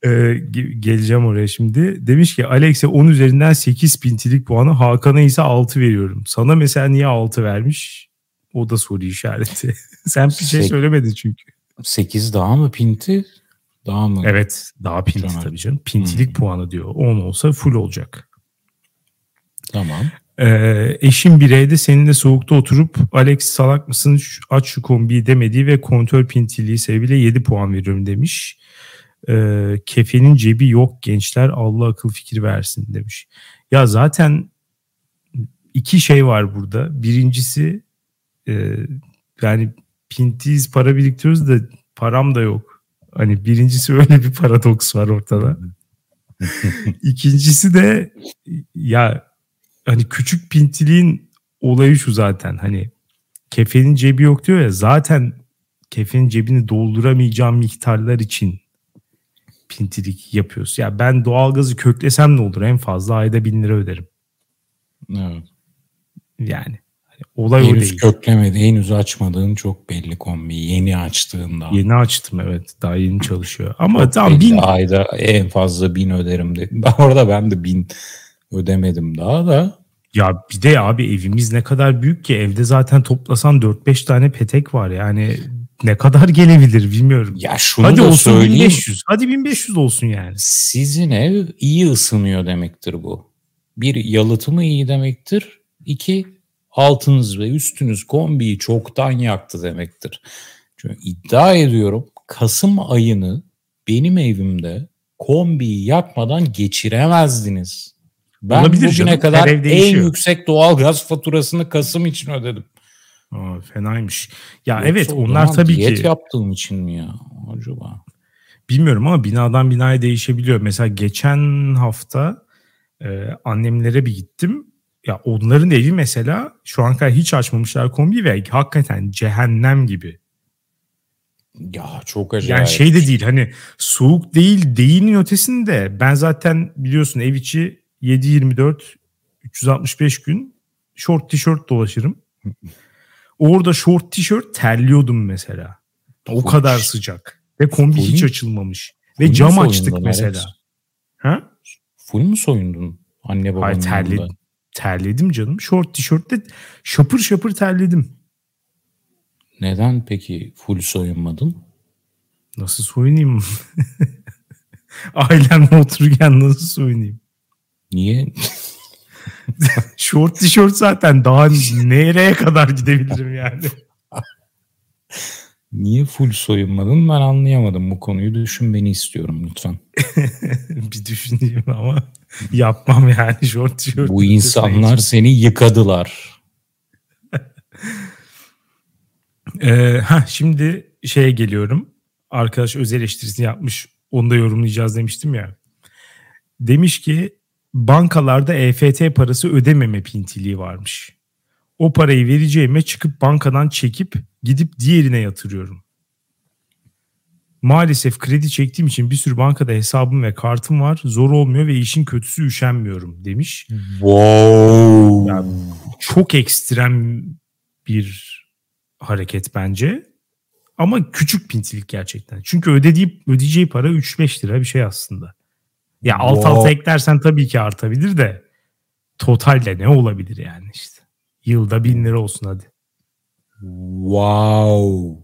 Ee, geleceğim oraya şimdi. Demiş ki Alex'e 10 üzerinden 8 pintilik puanı Hakan'a ise 6 veriyorum. Sana mesela niye 6 vermiş? O da soru işareti. [LAUGHS] Sen bir şey söylemedin çünkü. 8 daha mı pinti? Daha mı? Evet daha pinti tamam. tabii canım. Pintilik hmm. puanı diyor. 10 olsa full olacak. Tamam. Ee, eşim bireyde seninle soğukta oturup Alex salak mısın aç şu kombiyi demediği ve kontör pintiliği sebebiyle 7 puan veriyorum demiş. Ee, kefenin cebi yok gençler Allah akıl fikir versin demiş. Ya zaten iki şey var burada. Birincisi e, yani pintiyiz para biriktiriyoruz da param da yok. Hani birincisi öyle bir paradoks var ortada. [LAUGHS] İkincisi de ya hani küçük pintiliğin olayı şu zaten hani kefenin cebi yok diyor ya zaten kefenin cebini dolduramayacağım miktarlar için pintilik yapıyoruz. Ya ben doğalgazı köklesem ne olur? En fazla ayda bin lira öderim. Evet. Yani olay henüz o değil. köklemedi, henüz açmadığın çok belli kombi. Yeni açtığında. Yeni açtım evet. Daha yeni çalışıyor. Ama tam bin... Ayda en fazla bin öderim dedim. [LAUGHS] Orada ben de bin ödemedim daha da. Ya bir de abi evimiz ne kadar büyük ki evde zaten toplasan 4-5 tane petek var yani ne kadar gelebilir bilmiyorum. Ya şunu Hadi da olsun söyleyeyim. 1500. Hadi 1500 olsun yani. Sizin ev iyi ısınıyor demektir bu. Bir yalıtımı iyi demektir. İki altınız ve üstünüz kombiyi çoktan yaktı demektir. Çünkü iddia ediyorum Kasım ayını benim evimde kombiyi yakmadan geçiremezdiniz. Ben Olabilir bugüne canım. kadar en yüksek doğal gaz faturasını Kasım için ödedim. Aa, fenaymış. Ya Yoksa evet onlar tabii diyet ki. yaptığım için mi ya acaba? Bilmiyorum ama binadan binaya değişebiliyor. Mesela geçen hafta e, annemlere bir gittim. Ya onların evi mesela şu an kadar hiç açmamışlar kombi ve hakikaten cehennem gibi. Ya çok acayip. Yani şey de değil hani soğuk değil değilin ötesinde ben zaten biliyorsun ev içi 7-24 365 gün short tişört dolaşırım. Orada short tişört terliyordum mesela. O Full kadar sıcak. Ve kombi Full hiç açılmamış. Full Ve cam açtık mesela. Evet. Ha? Full mu soyundun anne babanın Hayır. Yanında? Terledim canım. Short tişörtte şapır şapır terledim. Neden peki full soyunmadın? Nasıl soyunayım? [LAUGHS] Ailemle otururken nasıl soyunayım? Niye? [LAUGHS] Short tişört zaten daha nereye kadar gidebilirim yani. [LAUGHS] Niye full soyunmadın ben anlayamadım bu konuyu. Düşünmeni istiyorum lütfen. [LAUGHS] bir düşüneyim ama yapmam yani short tişört. Bu insanlar seni yıkadılar. [LAUGHS] ee, ha şimdi şeye geliyorum. Arkadaş öz eleştirisini yapmış. Onu da yorumlayacağız demiştim ya. Demiş ki bankalarda EFT parası ödememe pintiliği varmış. O parayı vereceğime çıkıp bankadan çekip gidip diğerine yatırıyorum. Maalesef kredi çektiğim için bir sürü bankada hesabım ve kartım var. Zor olmuyor ve işin kötüsü üşenmiyorum demiş. Wow. Yani çok ekstrem bir hareket bence. Ama küçük pintilik gerçekten. Çünkü ödediği, ödeyeceği para 3-5 lira bir şey aslında. Ya alt wow. alta eklersen tabii ki artabilir de totalde ne olabilir yani işte. Yılda bin lira olsun hadi. Wow.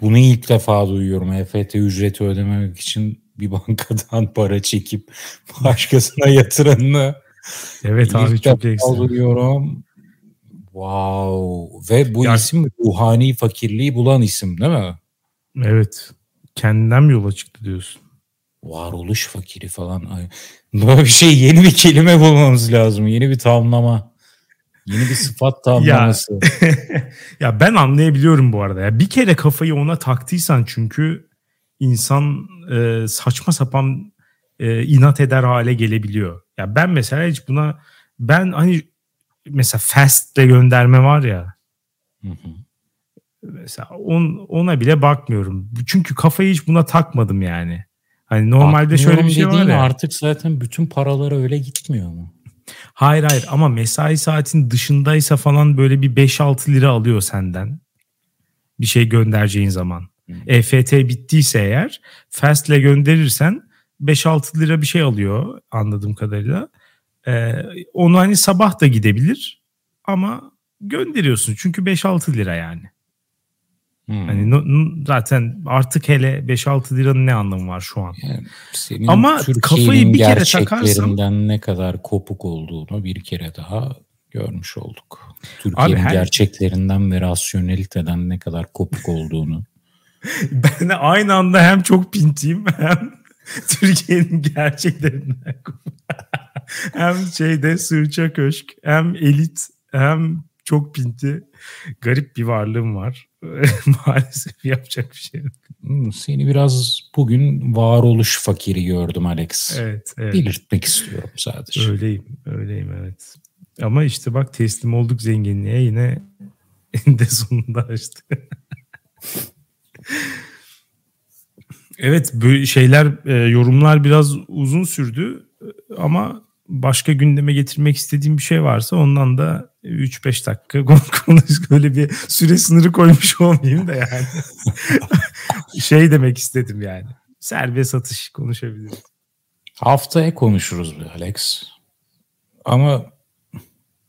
Bunu ilk defa duyuyorum. EFT ücreti ödememek için bir bankadan [LAUGHS] para çekip başkasına yatıranını. Evet ilk abi çok ekstra. duyuyorum. Wow. Ve bu yani, isim ruhani fakirliği bulan isim değil mi? Evet. Kendinden mi yola çıktı diyorsun? varoluş fakiri falan. Böyle bir şey yeni bir kelime bulmamız lazım. Yeni bir tamlama. Yeni bir sıfat tamlaması. ya, [LAUGHS] ya ben anlayabiliyorum bu arada. Ya bir kere kafayı ona taktıysan çünkü insan e, saçma sapan e, inat eder hale gelebiliyor. Ya ben mesela hiç buna ben hani mesela Fast'te gönderme var ya. Hı hı. Mesela on, ona bile bakmıyorum. Çünkü kafayı hiç buna takmadım yani. Hani normalde Bakmıyorum şöyle bir şey var ya. Artık zaten bütün paraları öyle gitmiyor mu? Hayır hayır ama mesai saatin dışındaysa falan böyle bir 5-6 lira alıyor senden. Bir şey göndereceğin zaman. Hmm. EFT bittiyse eğer Fast'le gönderirsen 5-6 lira bir şey alıyor anladığım kadarıyla. Ee, onu hani sabah da gidebilir ama gönderiyorsun çünkü 5-6 lira yani. Hmm. Hani zaten artık hele 5-6 liranın ne anlamı var şu an? Yani senin Ama kafayı bir kere takarsam ne kadar kopuk olduğunu bir kere daha görmüş olduk. Türkiye'nin her... gerçeklerinden ve rasyoneliteden ne kadar kopuk olduğunu. [LAUGHS] ben de aynı anda hem çok pintiyim hem [LAUGHS] Türkiye'nin gerçeklerinden kopuk. [LAUGHS] hem şeyde sırça köşk hem elit hem çok pinti garip bir varlığım var. [LAUGHS] Maalesef yapacak bir şey yok. Hmm, seni biraz bugün varoluş fakiri gördüm Alex. Evet, evet. Belirtmek istiyorum sadece. Öyleyim, öyleyim evet. Ama işte bak teslim olduk zenginliğe yine en [LAUGHS] de sonunda açtı. [LAUGHS] evet böyle şeyler, e, yorumlar biraz uzun sürdü ama başka gündeme getirmek istediğim bir şey varsa ondan da 3-5 dakika [LAUGHS] konuş böyle bir süre sınırı koymuş [LAUGHS] olmayayım da yani. [LAUGHS] şey demek istedim yani. Serbest satış konuşabiliriz. Haftaya konuşuruz be Alex. Ama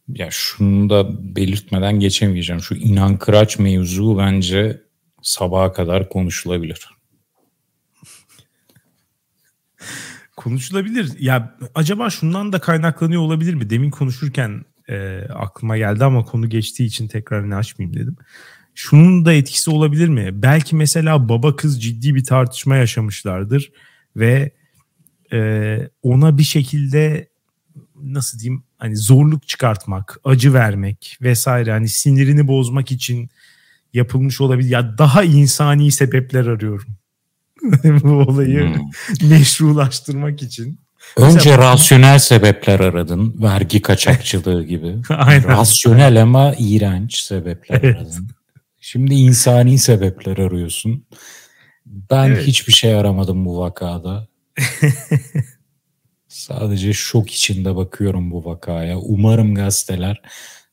ya şunu da belirtmeden geçemeyeceğim. Şu inan kıraç mevzu bence sabaha kadar konuşulabilir. Konuşulabilir. Ya acaba şundan da kaynaklanıyor olabilir mi? Demin konuşurken e, aklıma geldi ama konu geçtiği için tekrar ne açmayayım dedim. Şunun da etkisi olabilir mi? Belki mesela baba kız ciddi bir tartışma yaşamışlardır ve e, ona bir şekilde nasıl diyeyim hani zorluk çıkartmak, acı vermek vesaire hani sinirini bozmak için yapılmış olabilir. Ya daha insani sebepler arıyorum. [LAUGHS] bu olayı hmm. meşrulaştırmak için. Önce Mesela, rasyonel sebepler aradın. Vergi kaçakçılığı gibi. [LAUGHS] Aynen. Rasyonel ama iğrenç sebepler evet. aradın. Şimdi insani sebepler arıyorsun. Ben evet. hiçbir şey aramadım bu vakada. [LAUGHS] Sadece şok içinde bakıyorum bu vakaya. Umarım gazeteler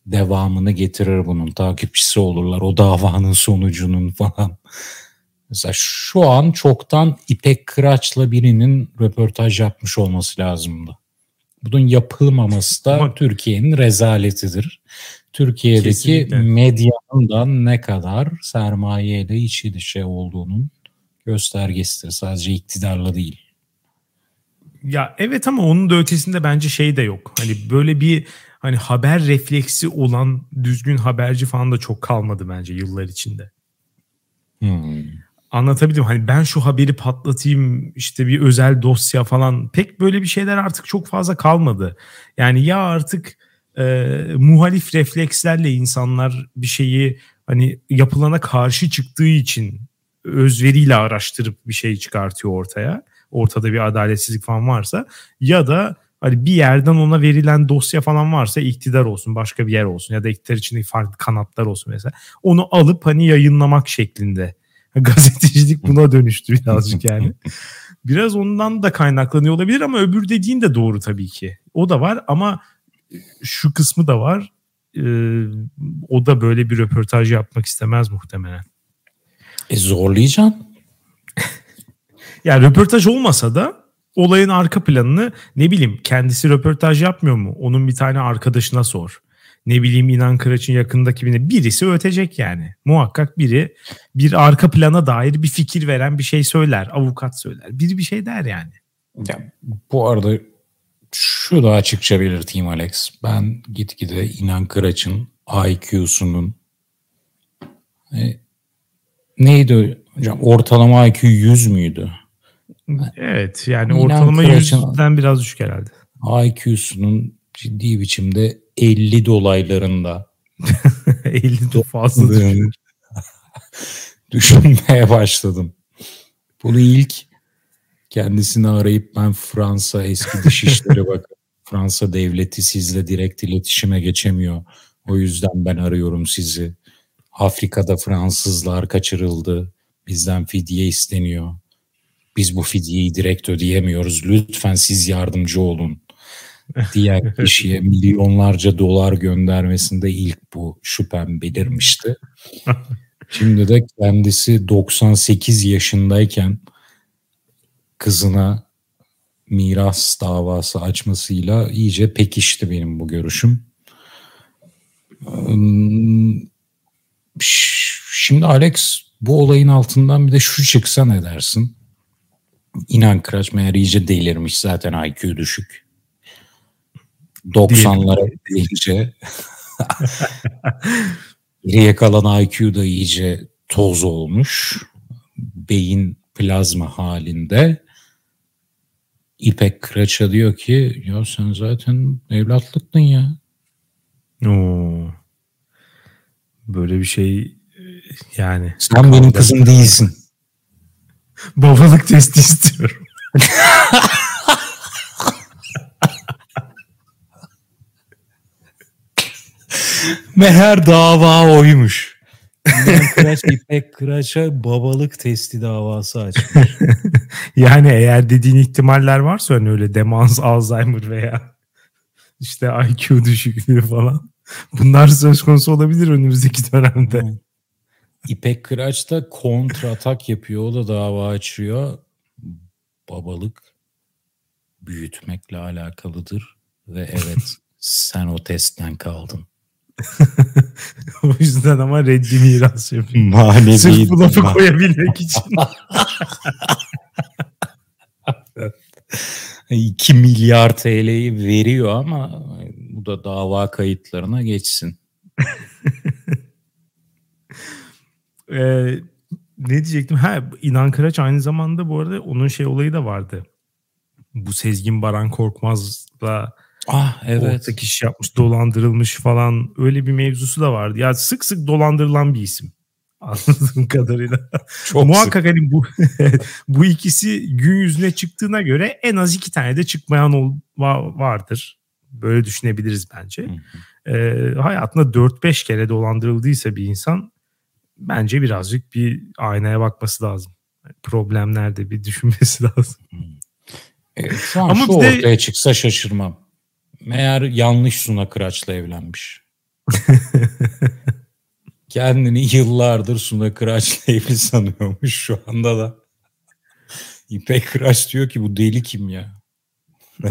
devamını getirir bunun. Takipçisi olurlar o davanın sonucunun falan. Mesela şu an çoktan İpek Kıraç'la birinin röportaj yapmış olması lazımdı. Bunun yapılmaması da Türkiye'nin rezaletidir. Türkiye'deki Kesinlikle. medyanın da ne kadar sermayeyle içi dışı olduğunun göstergesidir. Sadece iktidarla değil. Ya evet ama onun da ötesinde bence şey de yok. Hani böyle bir hani haber refleksi olan düzgün haberci falan da çok kalmadı bence yıllar içinde. Hmm anlatabildim. Hani ben şu haberi patlatayım işte bir özel dosya falan pek böyle bir şeyler artık çok fazla kalmadı. Yani ya artık e, muhalif reflekslerle insanlar bir şeyi hani yapılana karşı çıktığı için özveriyle araştırıp bir şey çıkartıyor ortaya. Ortada bir adaletsizlik falan varsa ya da hani bir yerden ona verilen dosya falan varsa iktidar olsun başka bir yer olsun ya da iktidar içinde farklı kanatlar olsun mesela. Onu alıp hani yayınlamak şeklinde [LAUGHS] Gazetecilik buna [LAUGHS] dönüştü birazcık yani. Biraz ondan da kaynaklanıyor olabilir ama öbür dediğin de doğru tabii ki. O da var ama şu kısmı da var. Ee, o da böyle bir röportaj yapmak istemez muhtemelen. E zorlayacaksın. [LAUGHS] yani röportaj olmasa da olayın arka planını ne bileyim kendisi röportaj yapmıyor mu? Onun bir tane arkadaşına sor ne bileyim İnan Kıraç'ın yakındaki birine birisi ötecek yani. Muhakkak biri bir arka plana dair bir fikir veren bir şey söyler. Avukat söyler. Biri bir şey der yani. Ya, bu arada şu da açıkça belirteyim Alex. Ben gitgide İnan Kıraç'ın IQ'sunun e, neydi hocam ortalama IQ 100 müydü? Evet yani İnan ortalama 100'den biraz düşük herhalde. IQ'sunun ciddi biçimde 50 dolaylarında [LAUGHS] 50 de fazla [LAUGHS] düşünmeye başladım. Bunu ilk kendisini arayıp ben Fransa eski dışişleri [LAUGHS] bak Fransa devleti sizle direkt iletişime geçemiyor. O yüzden ben arıyorum sizi. Afrika'da Fransızlar kaçırıldı. Bizden fidye isteniyor. Biz bu fidyeyi direkt ödeyemiyoruz. Lütfen siz yardımcı olun. Diğer [LAUGHS] kişiye milyonlarca dolar göndermesinde ilk bu şüphem belirmişti. Şimdi de kendisi 98 yaşındayken kızına miras davası açmasıyla iyice pekişti benim bu görüşüm. Şimdi Alex bu olayın altından bir de şu çıksa ne dersin? İnan Kıraç meğer iyice delirmiş zaten IQ düşük. 90'lara gelince [LAUGHS] geriye kalan IQ da iyice toz olmuş. Beyin plazma halinde. İpek Kıraç'a diyor ki ya sen zaten evlatlıktın ya. Oo. Böyle bir şey yani. Sen benim kızım değilsin. [LAUGHS] Babalık testi istiyorum. [LAUGHS] Meğer dava oymuş. Kıraç İpek Kıraç'a babalık testi davası açmış. [LAUGHS] yani eğer dediğin ihtimaller varsa hani öyle demans, Alzheimer veya işte IQ düşüklüğü falan. Bunlar söz konusu olabilir önümüzdeki dönemde. İpek Kıraç da kontra atak yapıyor. O da dava açıyor. Babalık büyütmekle alakalıdır. Ve evet sen o testten kaldın. [LAUGHS] o yüzden ama reddi miras yapıyor. Manevi. Sırf bu lafı koyabilmek için. [LAUGHS] 2 milyar TL'yi veriyor ama bu da dava kayıtlarına geçsin. [LAUGHS] ee, ne diyecektim? Ha, İnan Kıraç aynı zamanda bu arada onun şey olayı da vardı. Bu Sezgin Baran Korkmaz'la ah, evet. ortak iş yapmış, dolandırılmış falan öyle bir mevzusu da vardı. Ya sık sık dolandırılan bir isim. [LAUGHS] Anladığım kadarıyla. Çok Muhakkak sık. hani bu [LAUGHS] bu ikisi gün yüzüne çıktığına göre en az iki tane de çıkmayan ol, vardır. Böyle düşünebiliriz bence. Ee, hayatında 4-5 kere dolandırıldıysa bir insan bence birazcık bir aynaya bakması lazım. Problem nerede bir düşünmesi [LAUGHS] lazım. Evet, şu an Ama şu ortaya de... çıksa şaşırmam. Meğer yanlış Suna Kıraç'la evlenmiş. [LAUGHS] Kendini yıllardır Suna Kıraç'la evli sanıyormuş şu anda da. İpek Kıraç diyor ki bu deli kim ya? [LAUGHS]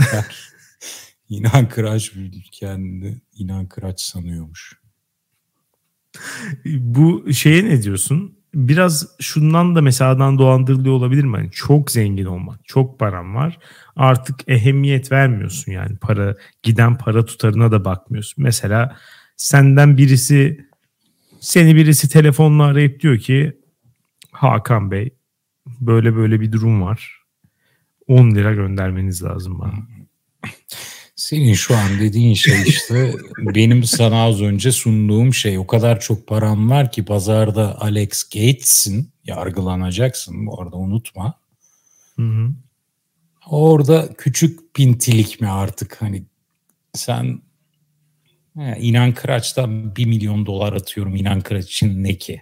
İnan Kıraç kendini İnan Kıraç sanıyormuş. Bu şeye ne diyorsun? Biraz şundan da mesela dolandırılıyor olabilir mi? Yani çok zengin olmak, çok param var. Artık ehemmiyet vermiyorsun yani para giden para tutarına da bakmıyorsun. Mesela senden birisi seni birisi telefonla arayıp diyor ki Hakan Bey böyle böyle bir durum var. 10 lira göndermeniz lazım bana. Senin şu an dediğin şey işte benim sana az önce sunduğum şey. O kadar çok param var ki pazarda Alex Gates'in yargılanacaksın bu arada unutma. Hı hı. Orada küçük pintilik mi artık hani sen he, İnan Kıraç'tan bir milyon dolar atıyorum İnan Kıraç için ne ki?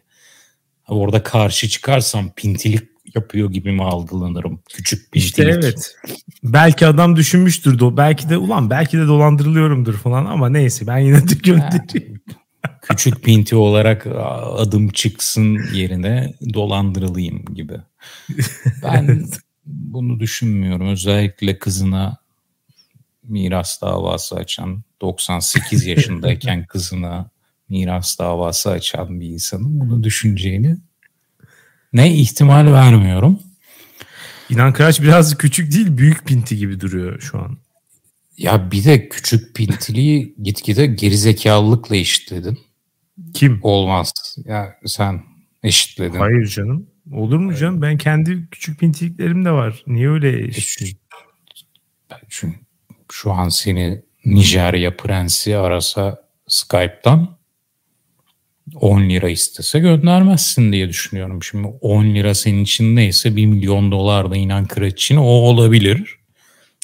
Orada karşı çıkarsam pintilik yapıyor gibi mi algılanırım? Küçük bir İşte delik. evet. belki adam düşünmüştür. Do belki de ulan belki de dolandırılıyorumdur falan ama neyse ben yine [LAUGHS] de göndereyim. Küçük pinti olarak adım çıksın yerine dolandırılayım gibi. [LAUGHS] Ben bunu düşünmüyorum. Özellikle kızına miras davası açan 98 yaşındayken kızına miras davası açan bir insanın bunu düşüneceğini ne ihtimal vermiyorum. İnan Kıraç biraz küçük değil büyük pinti gibi duruyor şu an. Ya bir de küçük pintiliği gitgide gerizekalılıkla eşitledin. Kim? Olmaz. Ya sen eşitledin. Hayır canım. Olur mu canım? Ben kendi küçük pintiliklerim de var. Niye öyle eşitleyeyim? Çünkü şu an seni Nijerya prensi arasa Skype'tan 10 lira istese göndermezsin diye düşünüyorum. Şimdi 10 lira senin için neyse 1 milyon dolar da inan kıraç için o olabilir.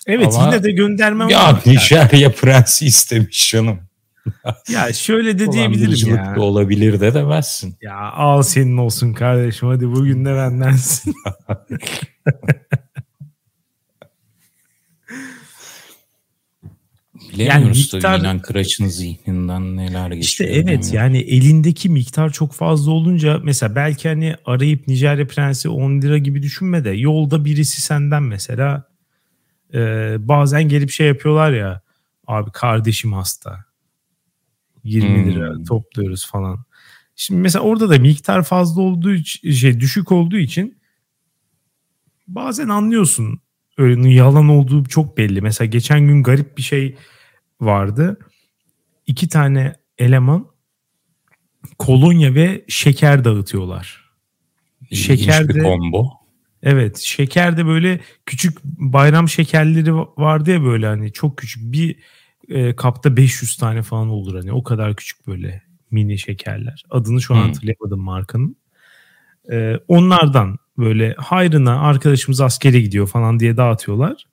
Evet Ama yine de göndermem ya. [LAUGHS] Nijerya prensi istemiş canım. [LAUGHS] ya şöyle de diyebilirim ya. da olabilir de demezsin. Ya al senin olsun kardeşim hadi bugün de bendensin. [LAUGHS] Bilemiyoruz yani miktar, tabii inan Kıraç'ın zihninden neler geçiyor. İşte evet yani elindeki miktar çok fazla olunca mesela belki hani arayıp Nijerya Prensi 10 lira gibi düşünme de yolda birisi senden mesela e, bazen gelip şey yapıyorlar ya abi kardeşim hasta 20 hmm. lira topluyoruz falan. Şimdi mesela orada da miktar fazla olduğu için, şey düşük olduğu için bazen anlıyorsun öyle yalan olduğu çok belli. Mesela geçen gün garip bir şey vardı. İki tane eleman kolonya ve şeker dağıtıyorlar. şeker de combo. Evet, şeker de böyle küçük bayram şekerleri vardı ya böyle hani çok küçük bir e, kapta 500 tane falan olur hani o kadar küçük böyle mini şekerler. Adını şu an hmm. hatırlayamadım markanın. E, onlardan böyle hayrına arkadaşımız askere gidiyor falan diye dağıtıyorlar.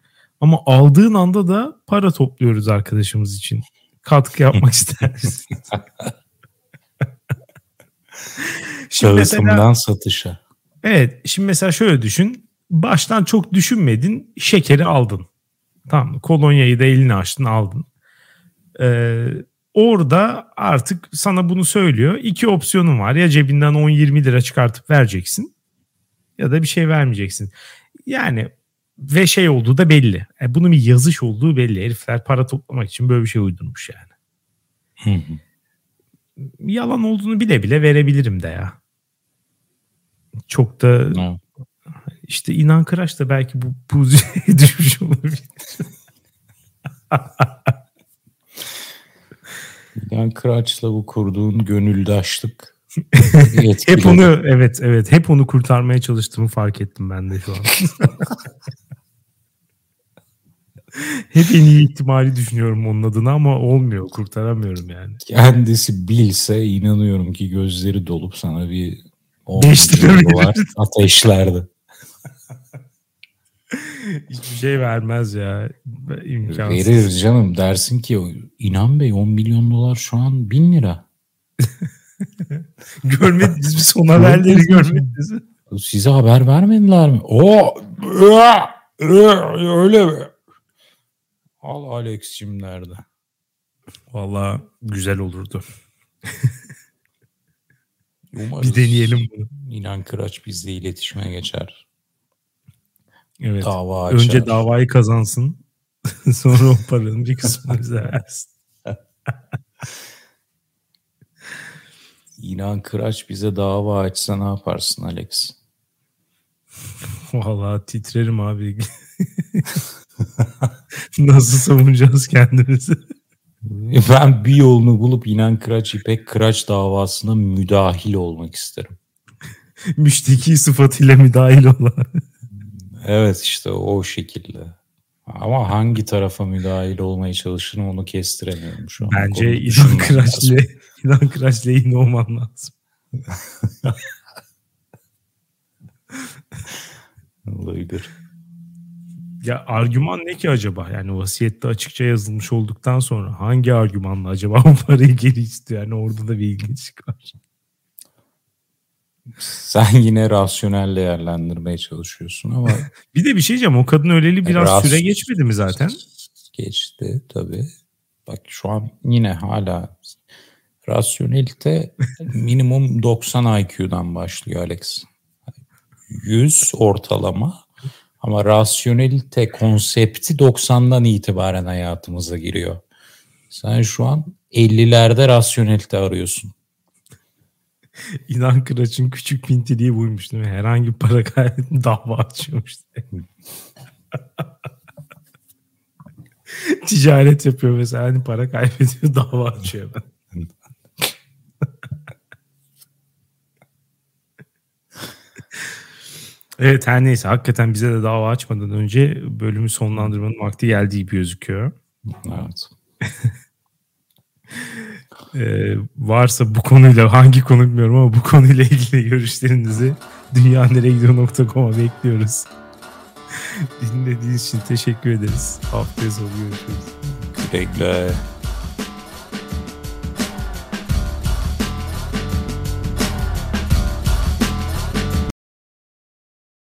Ama aldığın anda da para topluyoruz arkadaşımız için. Katkı yapmak [LAUGHS] isteriz. [LAUGHS] şimdi mesela, satışa. Evet. Şimdi mesela şöyle düşün. Baştan çok düşünmedin. Şekeri aldın. Tamam Kolonyayı da elini açtın aldın. Ee, orada artık sana bunu söylüyor. İki opsiyonun var. Ya cebinden 10-20 lira çıkartıp vereceksin. Ya da bir şey vermeyeceksin. Yani ve şey olduğu da belli. Yani e, bunun bir yazış olduğu belli. Herifler para toplamak için böyle bir şey uydurmuş yani. Hı hı. Yalan olduğunu bile bile verebilirim de ya. Çok da no. işte inan Kıraç da belki bu pozisyona [LAUGHS] düşmüş olabilir. İnan Kıraç'la bu kurduğun gönüldaşlık [LAUGHS] hep onu evet evet hep onu kurtarmaya çalıştığımı fark ettim ben de şu an. [LAUGHS] hep en iyi ihtimali düşünüyorum onun adına ama olmuyor kurtaramıyorum yani. Kendisi bilse inanıyorum ki gözleri dolup sana bir 5 lira [LAUGHS] ateşlerdi. Hiçbir şey vermez ya. İmkansız. Verir canım dersin ki inan bey 10 milyon dolar şu an 1000 lira. [LAUGHS] Görmediniz mi son haberleri görmediniz mi? Size haber vermediler mi? O öyle mi? Al Alex'cim nerede? Valla güzel olurdu. [LAUGHS] Umarız bir deneyelim bunu. İnan Kıraç bizle iletişime geçer. Evet. Dava açar. Önce davayı kazansın. [LAUGHS] Sonra o paranın bir kısmını bize versin. [LAUGHS] İnan Kıraç bize dava açsa ne yaparsın Alex? Valla titrerim abi. [LAUGHS] Nasıl savunacağız kendimizi? [LAUGHS] Ben bir yolunu bulup İnan Kıraç İpek Kıraç davasına müdahil olmak isterim. [LAUGHS] Müşteki sıfatıyla müdahil olan. evet işte o şekilde. Ama hangi tarafa müdahil olmaya çalışırım onu kestiremiyorum şu an. Bence İnan Kıraç'la İnan Kıraç'la yine olmam lazım. Olabilir. Ya argüman ne ki acaba? Yani vasiyette açıkça yazılmış olduktan sonra hangi argümanla acaba [LAUGHS] bu parayı geri istiyor? Yani orada da bir ilginçlik var. Sen yine rasyonel değerlendirmeye çalışıyorsun ama... [LAUGHS] bir de bir şey diyeceğim. O kadın öleli biraz Ras... süre geçmedi mi zaten? Geçti tabii. Bak şu an yine hala rasyonelite minimum 90 IQ'dan başlıyor Alex. 100 ortalama ama rasyonelite konsepti 90'dan itibaren hayatımıza giriyor. Sen şu an 50'lerde rasyonelite arıyorsun. [LAUGHS] İnan Kıraç'ın küçük pintiliği buymuş değil mi? Herhangi bir para kaybettim [LAUGHS] dava açıyormuş. [LAUGHS] Ticaret yapıyor mesela hani para kaybediyor dava açıyor. Evet her neyse hakikaten bize de dava açmadan önce bölümü sonlandırmanın vakti geldiği gibi gözüküyor. Evet. [LAUGHS] Ee, varsa bu konuyla hangi konu bilmiyorum ama bu konuyla ilgili görüşlerinizi dünyaneregidiyor.com'a bekliyoruz. [LAUGHS] Dinlediğiniz için teşekkür ederiz. Haftaya sonu görüşürüz. Güle güle.